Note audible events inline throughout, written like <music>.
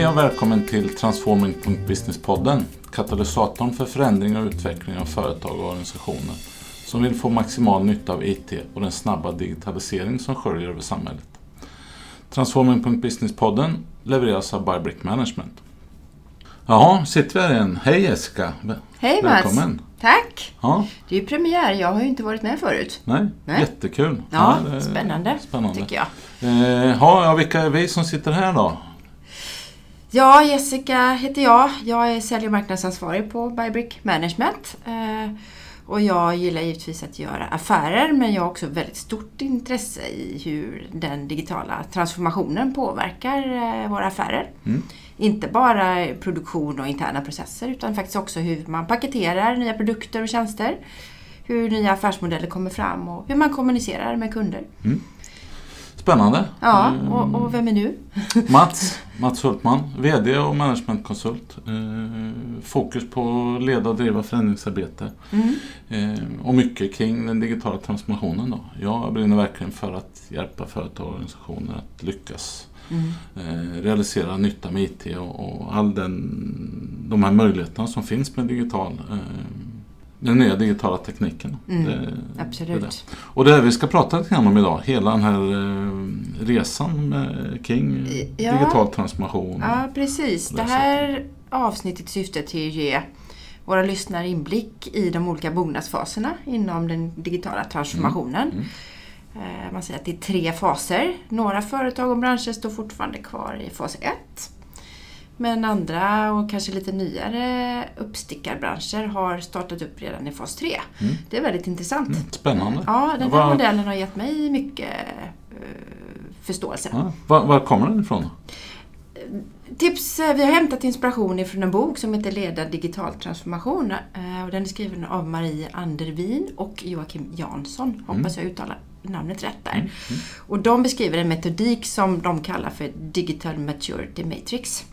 Hej och välkommen till Transforming.business-podden. Katalysatorn för förändring och utveckling av företag och organisationer som vill få maximal nytta av IT och den snabba digitalisering som sköljer över samhället. Transforming.business-podden levereras av Bybrick Management. Jaha, sitter vi här igen. Hej Jessica! Hej Mats! Välkommen! Tack! Ja, Det är ju premiär, jag har ju inte varit med förut. nej, Nej. jättekul. Ja, är spännande, spännande. tycker jag. Eh, ja, ja, vilka är vi som sitter här då? Ja, Jessica heter jag. Jag är sälj och marknadsansvarig på Bybrick Management. Eh, och jag gillar givetvis att göra affärer men jag har också väldigt stort intresse i hur den digitala transformationen påverkar eh, våra affärer. Mm. Inte bara produktion och interna processer utan faktiskt också hur man paketerar nya produkter och tjänster. Hur nya affärsmodeller kommer fram och hur man kommunicerar med kunder. Spännande. Ja, Eh, och, och vem är du? <laughs> Mats, Mats Hultman, VD och managementkonsult. Eh, fokus på att leda och driva förändringsarbete. Mm. Eh, och mycket kring den digitala transformationen. Då. Jag brinner verkligen för att hjälpa företag och organisationer att lyckas Mm. eh, realisera nytta med IT och, och all den, de här möjligheterna som finns med digital, den nya digitala tekniken. Mm, Det- är det. Absolut. Och det är det vi ska prata lite grann om idag. Hela den här eh, resan med, kring Ja. digital transformation. Ja, precis. Det här avsnittet syftar till att ge våra lyssnare inblick i de olika mognadsfaserna inom den digitala transformationen. Mm. Eh, Man säger att det är tre faser. Några företag och branscher står fortfarande kvar i fas 1. Men andra och kanske lite nyare uppstickarbranscher har startat upp redan i fas 3. Mm. Det är väldigt intressant. Mm, Spännande. Ja, den här Vad- modellen har gett mig mycket eh, förståelse. Ja, var, var kommer den ifrån? Tips, eh, vi har hämtat inspiration ifrån en bok som heter Leda digital transformation. eh, Och den är skriven av Marie Andervin och Joakim Jansson. Hoppas jag uttalar namnet rätt där. Mm. Och de beskriver en metodik som de kallar för Digital Maturity Matrix.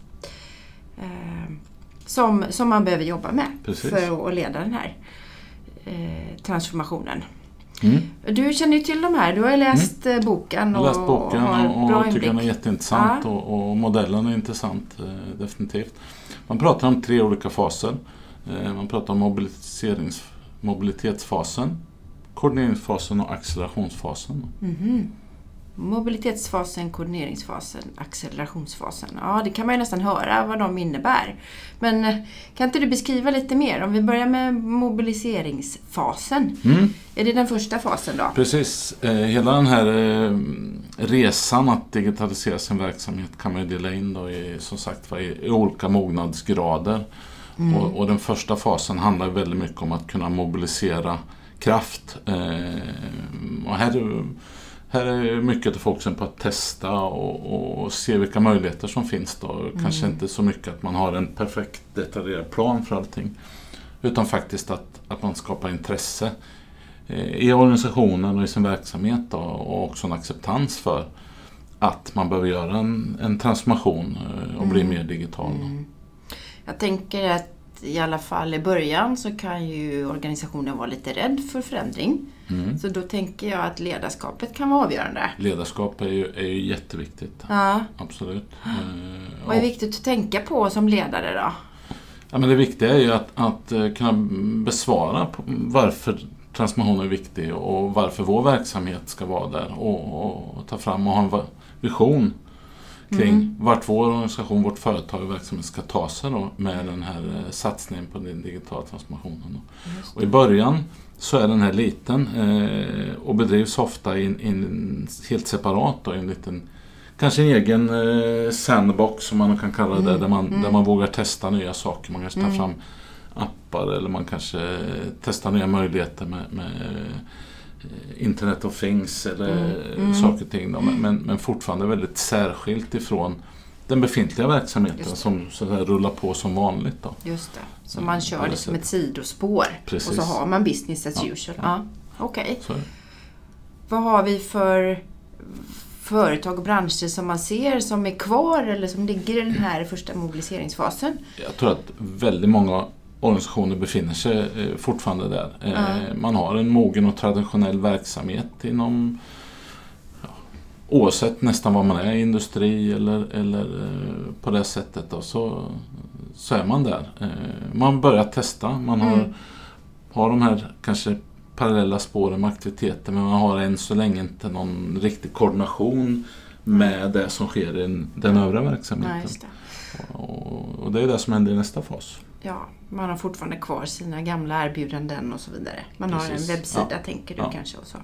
Eh, Som, som man behöver jobba med Precis. för att leda den här eh, transformationen. Mm. Du känner ju till de här, du har ju läst eh, boken och läst boken har och, bra och tycker den är jätteintressant Ja. och, och modellen är intressant eh, definitivt. Man pratar om tre olika faser. Eh, man pratar om mobiliserings, mobilitetsfasen, koordineringsfasen och accelerationsfasen. Mhm. Mobilitetsfasen, koordineringsfasen, accelerationsfasen. Ja, det kan man ju nästan höra vad de innebär. Men eh, kan inte du beskriva lite mer? Om vi börjar med mobiliseringsfasen. Mm. Är det den första fasen då? Precis. Eh, hela den här eh, resan att digitalisera sin verksamhet kan man ju dela in då i, som sagt, i, olika mognadsgrader. Mm. Och, och den första fasen handlar väldigt mycket om att kunna mobilisera kraft. Och här, är- här är mycket av fokusen på att testa och, och se vilka möjligheter som finns. Då. Kanske inte så mycket att man har en perfekt detaljerad plan för allting. Utan faktiskt att, att man skapar intresse eh, i organisationen och i sin verksamhet då, och också en acceptans för att man behöver göra en, en transformation eh, och bli Mm. mer digital. Mm. Jag tänker att i alla fall i början så kan ju organisationen vara lite rädd för förändring. Mm. Så då tänker jag att ledarskapet kan vara avgörande. Ledarskap är ju, är ju jätteviktigt, Ja. absolut. Eh, Vad är och- viktigt att tänka på som ledare då? Ja, men det viktiga är ju att, att eh, kunna besvara varför transformation är viktig och varför vår verksamhet ska vara där och, och ta fram och ha en vision kring Mm. vart vår organisation, vårt företag och verksamhet ska ta sig då med den här eh, satsningen på den digitala transformationen. Och I början så är den här liten eh, och bedrivs ofta i en, i en helt separat, då, i en liten Kanske en egen eh, sandbox som man kan kalla det, Mm, där, man, mm. där man vågar testa nya saker. Man kanske tar Mm. fram appar eller man kanske eh, testar nya möjligheter med, med Internet of Things eller Mm, mm. saker och ting. Då. Men, men, fortfarande väldigt särskilt ifrån den befintliga verksamheten som så där rullar på som vanligt. Då. Just det. Så Mm, man kör det som ett sättet. sidospår. Precis. Och så har man business as Ja. usual. Ja. Okej. Det. Vad har vi för företag och branscher som man ser som är kvar eller som ligger i den här första mobiliseringsfasen? Jag tror att väldigt många organisationer befinner sig eh, fortfarande där. Ja. Man har en mogen och traditionell verksamhet inom ja, oavsett nästan vad man är, industri eller, eller eh, på det sättet då, så, så är man där. Man börjar testa, man har, Mm. har de här kanske parallella spåren med aktiviteter men man har än så länge inte någon riktig koordination med det som sker i den- övriga verksamheten. just det. Och, och det är det som händer i nästa fas. Ja, man har fortfarande kvar sina gamla erbjudanden och så vidare. Man har Precis. en webbsida Ja. tänker du Ja. kanske. Och så.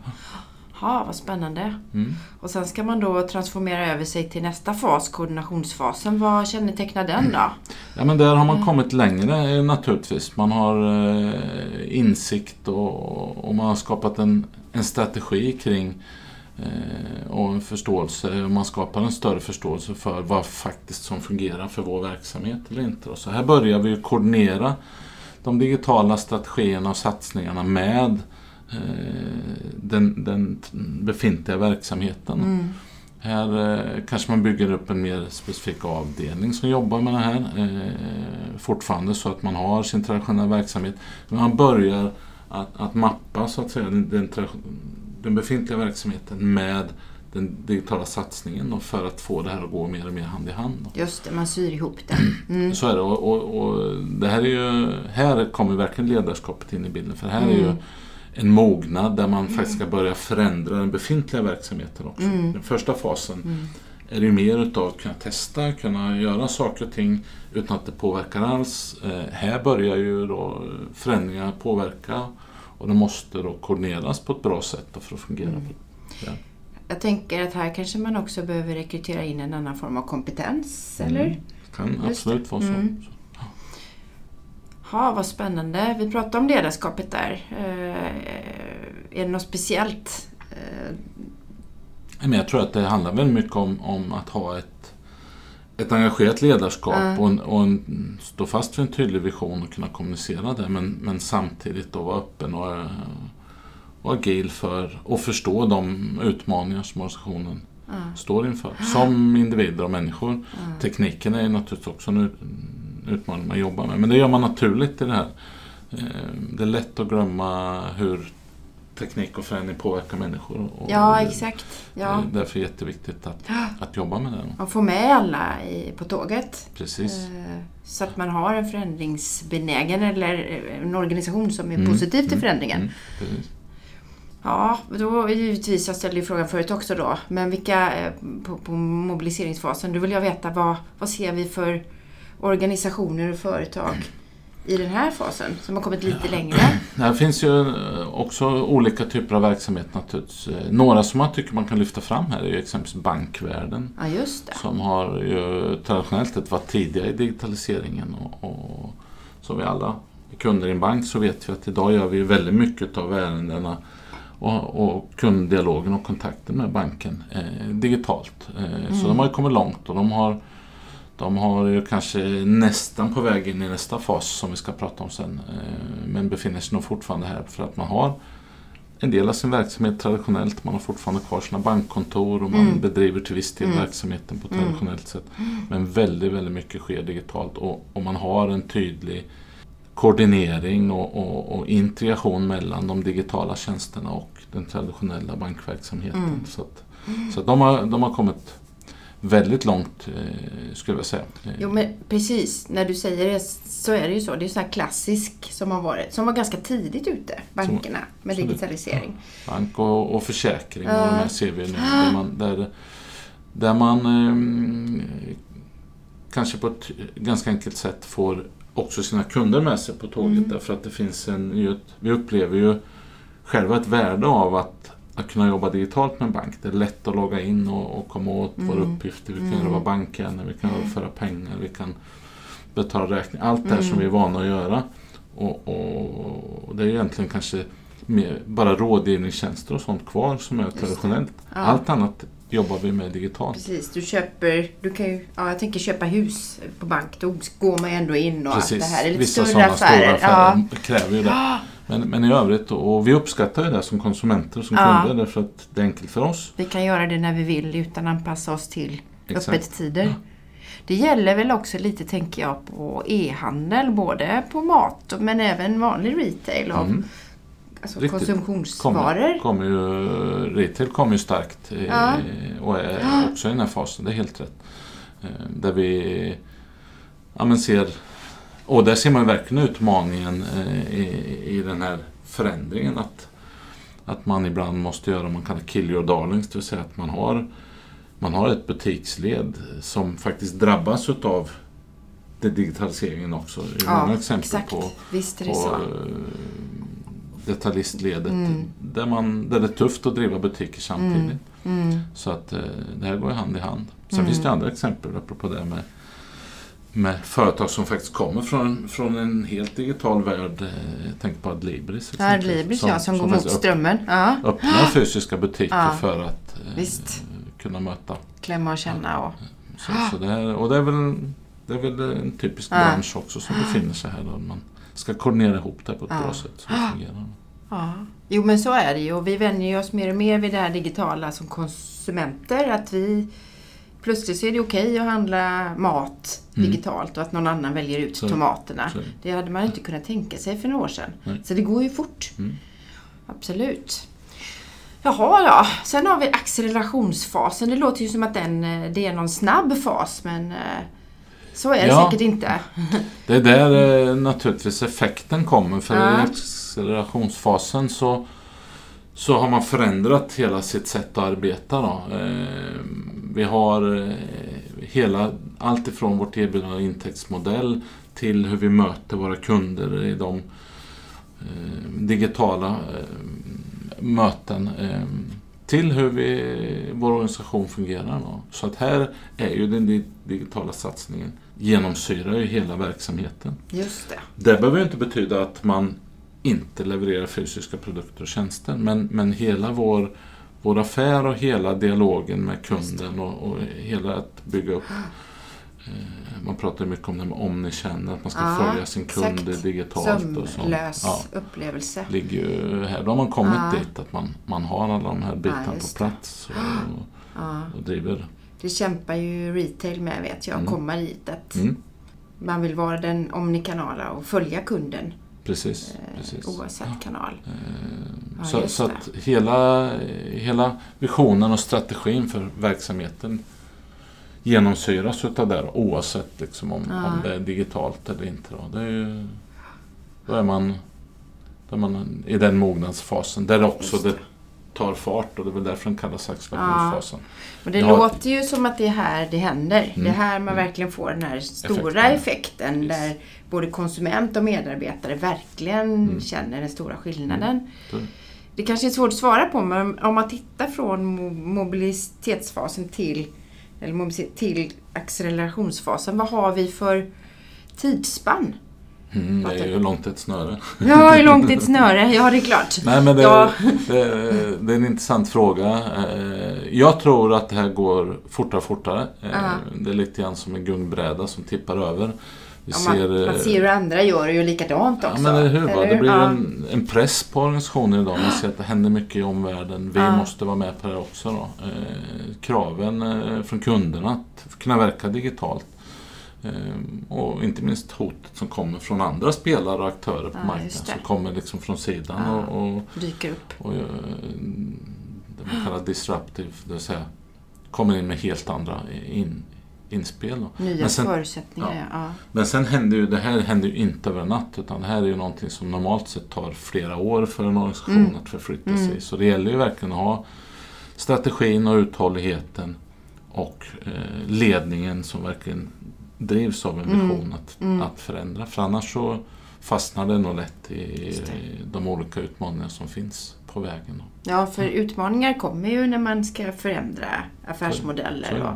Ja, vad spännande. Mm. Och sen ska man då transformera över sig till nästa fas, koordinationsfasen. Vad kännetecknar den då? Ja men där har man Mm. kommit längre eh, naturligtvis. Man har eh, insikt och, och man har skapat en, en strategi kring eh, och en förståelse. Man skapar en större förståelse för vad faktiskt som fungerar för vår verksamhet eller inte. Och så här börjar vi koordinera de digitala strategierna och satsningarna med eh, den, den befintliga verksamheten. Mm. Här eh, kanske man bygger upp en mer specifik avdelning som jobbar med det här. Eh, fortfarande så att man har sin traditionella verksamhet. Men man börjar att, att mappa så att säga, den, den, den befintliga verksamheten med den digitala satsningen då, för att få det här att gå mer och mer hand i hand. Just det, man syr ihop det. Mm. Så är det. Och, och, och det här, är ju, här kommer verkligen ledarskapet in i bilden. För här är ju Mm. en mognad där man faktiskt ska börja förändra den befintliga verksamheten också. Mm. Den första fasen Mm. är det ju mer utav att kunna testa, kunna göra saker och ting utan att det påverkar alls. Eh, här börjar ju då förändringar påverka och det måste då koordineras på ett bra sätt för att fungera. Mm. Ja. Jag tänker att här kanske man också behöver rekrytera in en annan form av kompetens, Mm. eller? kan Just absolut vara så. Mm. Ja, vad spännande. Vi pratade om ledarskapet där. Eh, är det något speciellt? Eh, Men jag tror att det handlar väldigt mycket om, om att ha ett, ett engagerat ledarskap Ja. och, en, och en, stå fast vid en tydlig vision och kunna kommunicera det men, men samtidigt då vara öppen och, och agil för och förstå de utmaningar som organisationen ja, står inför som individer och människor. ja. Tekniken är naturligtvis också en utmaning man jobbar med men det gör man naturligt i det här. Eh, Det är lätt att glömma hur teknik och förändring påverkar människor. Och ja, det- exakt. det Ja. är därför jätteviktigt att, att jobba med det. Man får med alla i, på tåget. Precis. Eh, Så att man har en förändringsbenägen eller eh, en organisation som är Mm, positiv till mm, förändringen. Mm, precis. Ja, då givetvis, jag ställde ju frågan förut också då, men vilka eh, på, på mobiliseringsfasen, då vill jag veta vad, vad ser vi för organisationer och företag i den här fasen som har kommit lite längre? <clears throat> Det finns ju eh, också olika typer av verksamhet naturligtvis. Eh, Några som jag tycker man kan lyfta fram här är ju exempelvis bankvärlden. Ja, just det. Som har ju traditionellt sett varit tidiga i digitaliseringen. Och, och som vi alla kunder i en bank så vet vi att idag gör vi väldigt mycket av ärendena och, och kunddialogen och kontakten med banken eh, digitalt. Eh, Så Mm. de har ju kommit långt och de har de har ju kanske nästan på väg in i nästa fas som vi ska prata om sen. eh, Men befinner sig nog fortfarande här för att man har en del av sin verksamhet traditionellt. Man har fortfarande kvar sina bankkontor och man Mm. bedriver till viss del Mm. verksamheten på Mm. traditionellt sätt. Men väldigt, väldigt mycket sker digitalt och, och man har en tydlig koordinering och, och, och integration mellan de digitala tjänsterna och den traditionella bankverksamheten. Mm. Så, att, så att de, har, de har kommit väldigt långt, eh, skulle jag säga. Jo, men precis. När du säger det så är det ju så. Det är så här klassisk som har varit, som var ganska tidigt ute, bankerna, med absolut. digitalisering. Bank och, och försäkring och Ja. de här ser vi nu. Där man, där, där man eh, kanske på ett ganska enkelt sätt får också sina kunder med sig på tåget. Mm. Därför att det finns en, vi upplever ju själva ett värde av att, att kunna jobba digitalt med en bank. Det är lätt att logga in och, och komma åt våra Mm. uppgifter. Vi kan Mm. våra bankärenden, vi kan överföra pengar, vi kan betala räkningar. Allt det här Mm. som vi är vana att göra. Och, och, och det är egentligen kanske bara rådgivningstjänster och sånt kvar som är traditionellt. Ja. Allt annat jobbar vi med digitalt. Precis, du köper, du kan ju, ja, jag tänker köpa hus på bank, då går man ju ändå in och allt det här. Lite Vissa större sådana affärer. stora affärer kräver ju det. Ja. Men, men i övrigt, och vi uppskattar ju det som konsumenter och som Ja. kunder därför att det är enkelt för oss. Vi kan göra det när vi vill utan att anpassa oss till Exakt. öppettider. Det gäller väl också lite, tänker jag, på e-handel, både på mat men även vanlig retail av Mm. alltså Riktigt. konsumtionsvaror. Kommer, kommer ju, retail kommer ju starkt Ja. och är också i den här fasen, det är helt rätt. Eh, Där vi ja, ser, och där ser man verkligen utmaningen eh, i, i den här förändringen att, att man ibland måste göra vad man kallar kill your darlings, det vill säga att man har, man har ett butiksled som faktiskt drabbas utav det digitaliseringen också. Det är många exempel exakt. på Visst är det på så. eh, detaljistledet Mm. där, man, där det är tufft att driva butiker samtidigt. Mm. Så att eh, det här går ju hand i hand. Sen Mm. finns det andra exempel apropå det med, med företag som faktiskt kommer från, från en helt digital värld. Eh, Jag tänker på Adlibris. Ja, exempelvis, Libris ja, som går mot strömmen. Ja. öpp- öppnar fysiska butiker Ja. för att eh, kunna möta. Klämma och känna och... Så, så det är, och det är, väl, det är väl en typisk Ja. bransch också som befinner sig här. Då man ska koordinera ihop det på ett bra sätt. Så det fungerar. Ja. Jo men så är det ju och vi vänjer oss mer och mer vid det här digitala som konsumenter. Att vi Plötsligt så är det okej att handla mat Mm. digitalt och att någon annan väljer ut Så- tomaterna. så- Det hade man inte kunnat tänka sig för några år sedan. Nej. Så det går ju fort. Mm. Absolut. Jaha, ja. Sen har vi accelerationsfasen. Det låter ju som att den, eh, det är någon snabb fas, men eh, så är det Ja. säkert inte. <laughs> Det är där eh, naturligtvis effekten kommer. För Ja. i accelerationsfasen så, så har man förändrat hela sitt sätt att arbeta. Då. Eh, vi har eh, hela, allt ifrån vårt erbjudande och intäktsmodell till hur vi möter våra kunder i de eh, digitala eh, möten. Eh, till hur vi, vår organisation fungerar. Då. Så att här är ju den di- digitala satsningen genomsyrar ju hela verksamheten. Just det. Det behöver ju inte betyda att man inte levererar fysiska produkter och tjänster. Men, men hela vår, vår affär och hela dialogen med kunden och, och hela att bygga upp eh, man pratar mycket om det med omnichannel, att man ska Ja, följa sin kund exakt. digitalt. Och. Sömlös Ja, upplevelse. ligger ju här. Då har man kommit Ja. dit att man, man har alla de här bitarna Ja, på plats och, Ja. och driver. Det kämpar ju retail med vet jag, att Mm. komma dit. Att Mm, Man vill vara den omnikanala och följa kunden precis. eh, precis. oavsett kanal. Eh, Ja, så så att hela, hela visionen och strategin för verksamheten genomsyras utav det oavsett liksom om, Ja. om det är digitalt eller inte. Då. Det är ju, då, är man, då är man i den mognadsfasen där också det. Tar fart och det är väl därför den kallas accelerationsfasen. Och det Ja. låter ju som att det är här det händer. Det är Mm. här man Mm. verkligen får den här stora Effekten. effekten. Yes. Där både konsument och medarbetare verkligen Mm. känner den stora skillnaden. Det- Det kanske är svårt att svara på men om man tittar från mo- mobilitetsfasen till, eller mobilitet- till accelerationsfasen. Vad har vi för tidsspann? Mm, det är ju långt ett snöre. Ja, hur långt ett snöre? Ja, det är klart. Nej, men det, Ja. det, det är en intressant fråga. Eh, Jag tror att det här går fortare och fortare. Eh, Ja. Det är lite grann som en gungbräda som tippar över. Vi Ja, man, ser, man eh, ser hur andra gör och gör likadant Ja, också. men eller hur? Va? Det blir Ja. en, en press på organisationen idag. Man ser att det händer mycket i omvärlden. Vi Ja. måste vara med på det också. Då. Eh, kraven eh, från kunderna att kunna verka digitalt. Eh, och inte minst hotet som kommer från andra spelare och aktörer på Ja, marknaden. Som kommer liksom från sidan Ja. och, och dyker upp. och eh, det man kallar disruptive, det vill säga kommer in med helt andra in, inspel. Nya Men sen- förutsättningar. Ja. Men sen händer ju, det här händer ju inte över en natt utan det här är ju någonting som normalt sett tar flera år för en organisation Mm. att förflytta Mm. sig. Så det gäller ju verkligen att ha strategin och uthålligheten och eh, ledningen som verkligen drivs av en Mm. vision att, Mm. att förändra. För annars så fastnar det nog lätt i de olika utmaningar som finns på vägen. Ja, för utmaningar kommer ju när man ska förändra affärsmodeller Så det. och,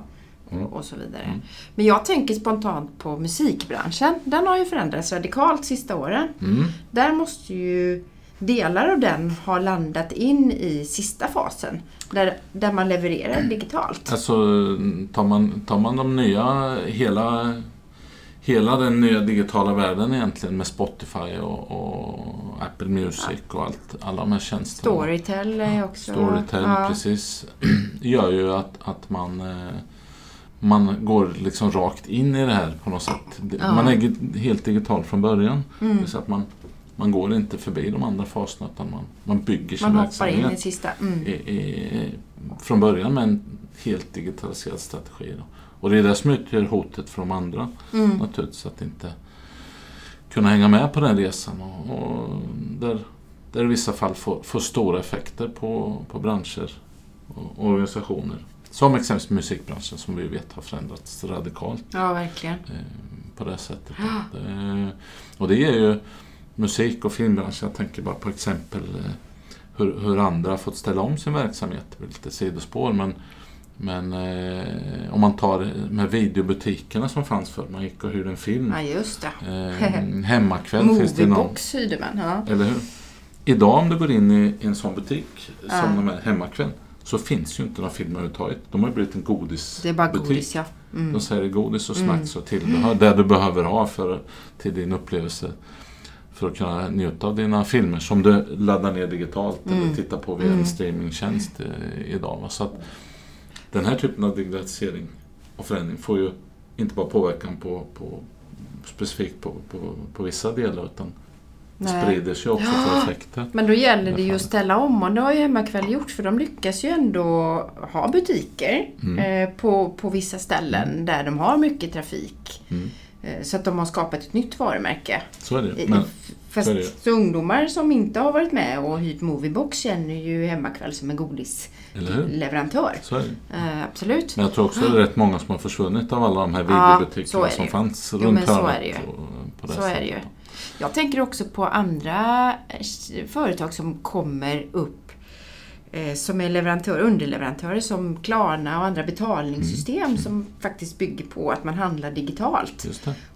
Mm. och så vidare. Mm. Men jag tänker spontant på musikbranschen. Den har ju förändrats radikalt sista åren. Mm. Där måste ju delar av den ha landat in i sista fasen. Där, där man levererar digitalt. Alltså tar man, tar man de nya, hela, hela den nya digitala världen egentligen med Spotify och, och Apple Music och allt, alla de här tjänsterna. Storytel är också... Storytel, ja. precis. <clears throat> gör ju att, att man, eh, man går liksom rakt in i det här på något sätt. Ja. Man är helt digital från början. Mm. Så att man man går inte förbi de andra faserna utan man, man bygger sin Man hoppar verksamhet in i sista. Mm. i, i, från början med en helt digitaliserad strategi. Då. Och det är det som utgör hotet för de andra Mm. naturligtvis, att inte kunna hänga med på den resan. Och, och där, där i vissa fall får, får stora effekter på, på branscher och organisationer. Som exempelvis musikbranschen som vi vet har förändrats radikalt Ja, verkligen. eh, på det sättet. Det, och det är ju musik och filmbranschen, jag tänker bara på exempel eh, hur, hur andra har fått ställa om sin verksamhet. Det blir lite sidospår men, men eh, om man tar de här videobutikerna som fanns förr, man gick och hyrde en film. Ja, just det. Eh, hemmakväll <laughs> finns det någon. Hyrde man. Ja. Eller hur? Idag om du går in i, en sån butik Ja. som de här hemmakväll så finns ju inte några filmer överhuvudtaget. De har ju blivit en godisbutik. Det är bara godis, ja. Mm. De säljer godis och Mm. snacks och tillbehör. Det du behöver ha för, till din upplevelse. För att kunna njuta av dina filmer som du laddar ner digitalt Mm. eller tittar på via Mm. en streamingtjänst eh, idag. Så att den här typen av digitalisering och förändring får ju inte bara påverkan på, på specifikt på, på, på vissa delar utan Nej. sprider sig också Ja. för effekter. Men då gäller det ju att ställa om och det har ju Hemmakväll gjort för de lyckas ju ändå ha butiker Mm. eh, på, på vissa ställen där de har mycket trafik. Mm. Eh, så att de har skapat ett nytt varumärke. Så är det. Men, Fast så det så ungdomar som inte har varit med och hyrt Moviebox känner ju Hemmakväll som en godisleverantör. Så är det. Eh, absolut. Men jag tror också det är rätt många som har försvunnit av alla de här Ja, så är videobutikerna det som fanns Jo, runt så hörnet. På det Så är det ju. Jag tänker också på andra eh, företag som kommer upp eh, som är leverantör, underleverantörer som Klarna och andra betalningssystem Mm. som faktiskt bygger på att man handlar digitalt.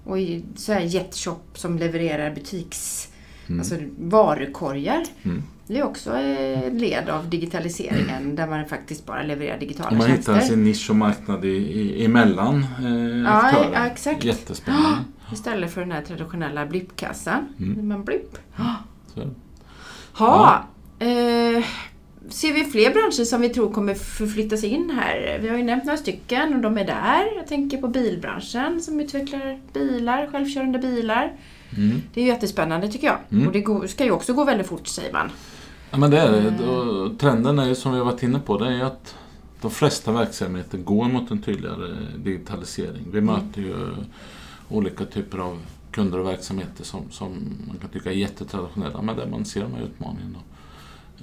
Och så här Jetshop som levererar butiks, Mm. alltså varukorgar. Mm. Det är också ett led av digitaliseringen där man faktiskt bara levererar digitala Och man hittar tjänster. sin nisch och marknad i, i, emellan eh, Ja, aktörer. ja, exakt. Jättespännande. <gasps> Istället för den här traditionella blippkassan. Mm. Man blipp. Så. <gasps> Ha, eh, ser vi fler branscher som vi tror kommer förflyttas in här? Vi har ju nämnt några stycken och de är där. Jag tänker på bilbranschen som utvecklar bilar, självkörande bilar. Mm. Det är jättespännande tycker jag. Mm. Och det ska ju också gå väldigt fort säger man. Ja, men det är Mm. det. Och Trenden är ju som vi har varit inne på, det är ju att de flesta verksamheter går mot en tydligare digitalisering. Vi Mm. möter ju olika typer av kunder och verksamheter som, som man kan tycka är jättetraditionella, men där man ser de här utmaningarna.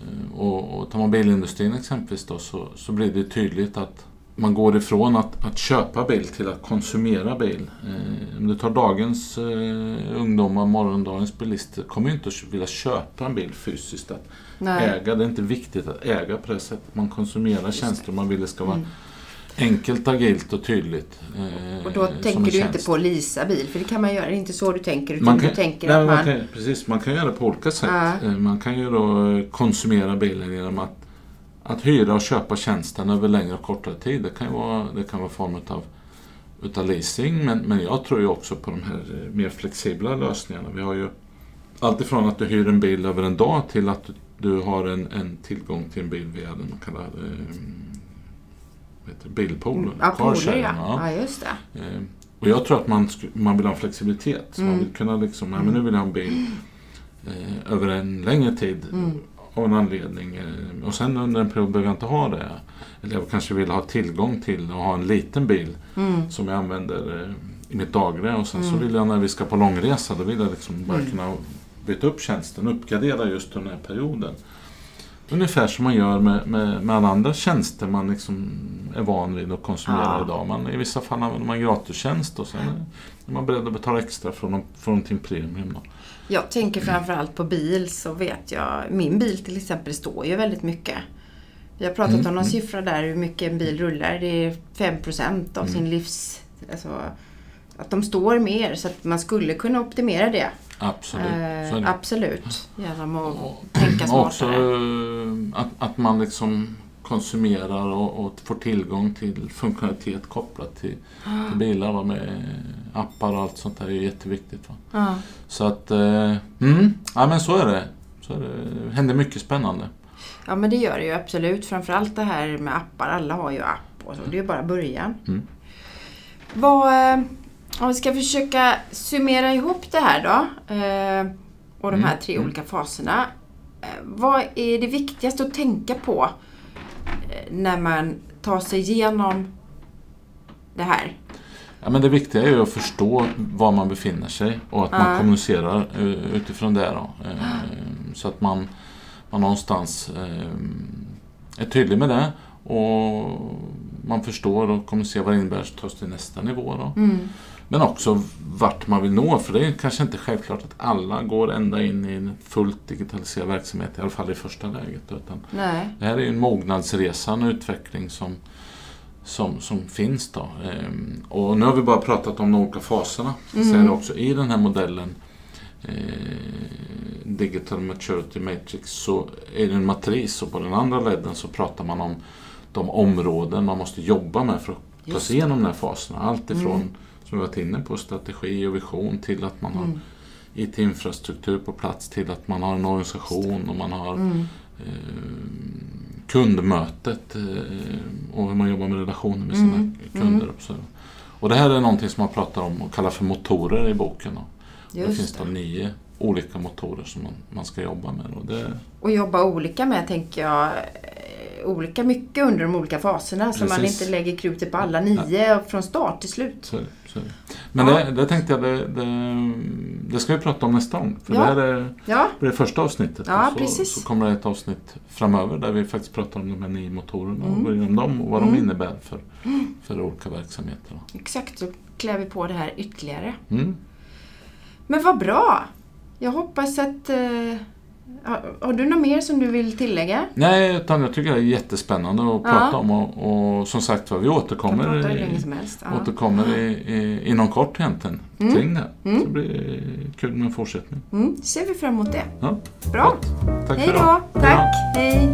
Eh, Och, och tar man bilindustrin exempelvis då, så, så blir det tydligt att man går ifrån att, att köpa bil till att konsumera bil. Eh, om du tar dagens eh, ungdomar, morgondagens bilister, kommer inte att vilja köpa en bil fysiskt. Att Nej. äga, det är inte viktigt att äga på det sättet. Man konsumerar tjänster man vill det ska vara Mm. Enkelt, agilt och tydligt. eh, Och då tänker du inte på leasa bil, för det kan man göra. Det är inte så du tänker, utan Man kan, du tänker nej, att man man... kan, precis, man kan göra det på olika sätt. Ja. Eh, Man kan ju då eh, konsumera bilen genom att, att hyra och köpa tjänsten över längre och kortare tid. Det kan ju vara, det kan vara form av utav leasing, men, men jag tror ju också på de här eh, mer flexibla lösningarna. Vi har ju alltifrån att du hyr en bil över en dag till att du, du har en, en tillgång till en bil via den man kallar eh, heter det, bilpool. Ja, pooler ja. ja. just det. Eh, Och jag tror att man, man vill ha flexibilitet. Så man Mm. vill kunna liksom, ja, men nu vill jag ha en bil eh, över en längre tid Mm. av en anledning. Eh, och sen under en period behöver jag inte ha det. Eller jag kanske vill ha tillgång till och ha en liten bil Mm. som jag använder eh, i mitt dagliga. Och sen så Mm. vill jag när vi ska på långresa, då vill jag liksom bara Mm. kunna byta upp tjänsten, uppgradera just den här perioden. Ungefär som man gör med, med, med alla andra tjänster man liksom är van vid att konsumera Ja. idag. Man, I vissa fall använder man gratistjänst och sen är man beredd att betala extra för, för någonting premium. Då. Jag tänker framförallt på bil så vet jag, min bil till exempel står ju väldigt mycket. Vi har pratat Mm, om någon siffra där hur mycket en bil rullar. Det är 5% av Mm. sin livs... Alltså, att de står mer så att man skulle kunna optimera det. Absolut. Eh, absolut. Genom att Och- tänka och också smartare. eh, att, att man liksom konsumerar och, och får tillgång till funktionalitet kopplat till, till bilar va, med appar och allt sånt där är jätteviktigt. Va? Ja. Så att, eh, mm, ja men så är det. Så är det. det händer mycket spännande. ja men det gör det ju absolut. Framförallt det här med appar. Alla har ju app och så. Det är ju bara början. Mm. Vad, eh, om vi ska försöka summera ihop det här då. Eh, och de Mm, här tre olika faserna. Eh, Vad är det viktigaste att tänka på eh, när man tar sig igenom det här? Ja, men det viktiga är ju att förstå var man befinner sig och att man Ja. kommunicerar eh, utifrån det. Då. Så att man, man någonstans är tydlig med det och man förstår och kommunicerar vad det innebär att ta sig till nästa nivå. Då. Mm. Men också vart man vill nå, för det är kanske inte självklart att alla går ända in i en fullt digitaliserad verksamhet, i alla fall i första läget. Utan Nej. det här är ju en mognadsresa, en utveckling som, som, som finns. Då. Ehm, och nu har vi bara pratat om de olika faserna. Mm. är det också i den här modellen eh, Digital Maturity Matrix så är det en matris och på den andra ledden så pratar man om de områden man måste jobba med för att ta sig igenom de här faserna. Allt ifrån, Mm. Som vi varit inne på, strategi och vision till att man har Mm. IT-infrastruktur på plats till att man har en organisation och man har Mm. eh, kundmötet eh, och hur man jobbar med relationer med sina Mm, kunder. Och, så. och det här är någonting som man pratar om och kallar för motorer i boken. Och det finns Just då det. nio olika motorer som man, man ska jobba med. Och det, Och jobba olika med, tänker jag, eh, olika mycket under de olika faserna så man Precis. inte lägger krutet på alla nio från start till slut. så så. Men Ja. det, det tänkte jag, det, det, det ska vi prata om nästa gång. För Ja. det här är Ja, det första avsnittet. Ja, och så, precis. så kommer det ett avsnitt framöver där vi faktiskt pratar om de här nio motorerna och Mm. går igenom dem och vad Mm. de innebär för, för olika verksamheter. exakt. Så klär vi på det här ytterligare. Mm. Men vad bra! Jag hoppas att... Eh, har, du något mer som du vill tillägga? Nej, utan jag tycker det är jättespännande att Ja. prata om och, och som sagt var, vi återkommer, i. Ja. återkommer i, i, inom kort egentligen Mm. kring det. Mm. Så det blir kul med en fortsättning. Mm, ser vi fram emot det. Ja, Bra! Tack Hej då! Tack! Hej!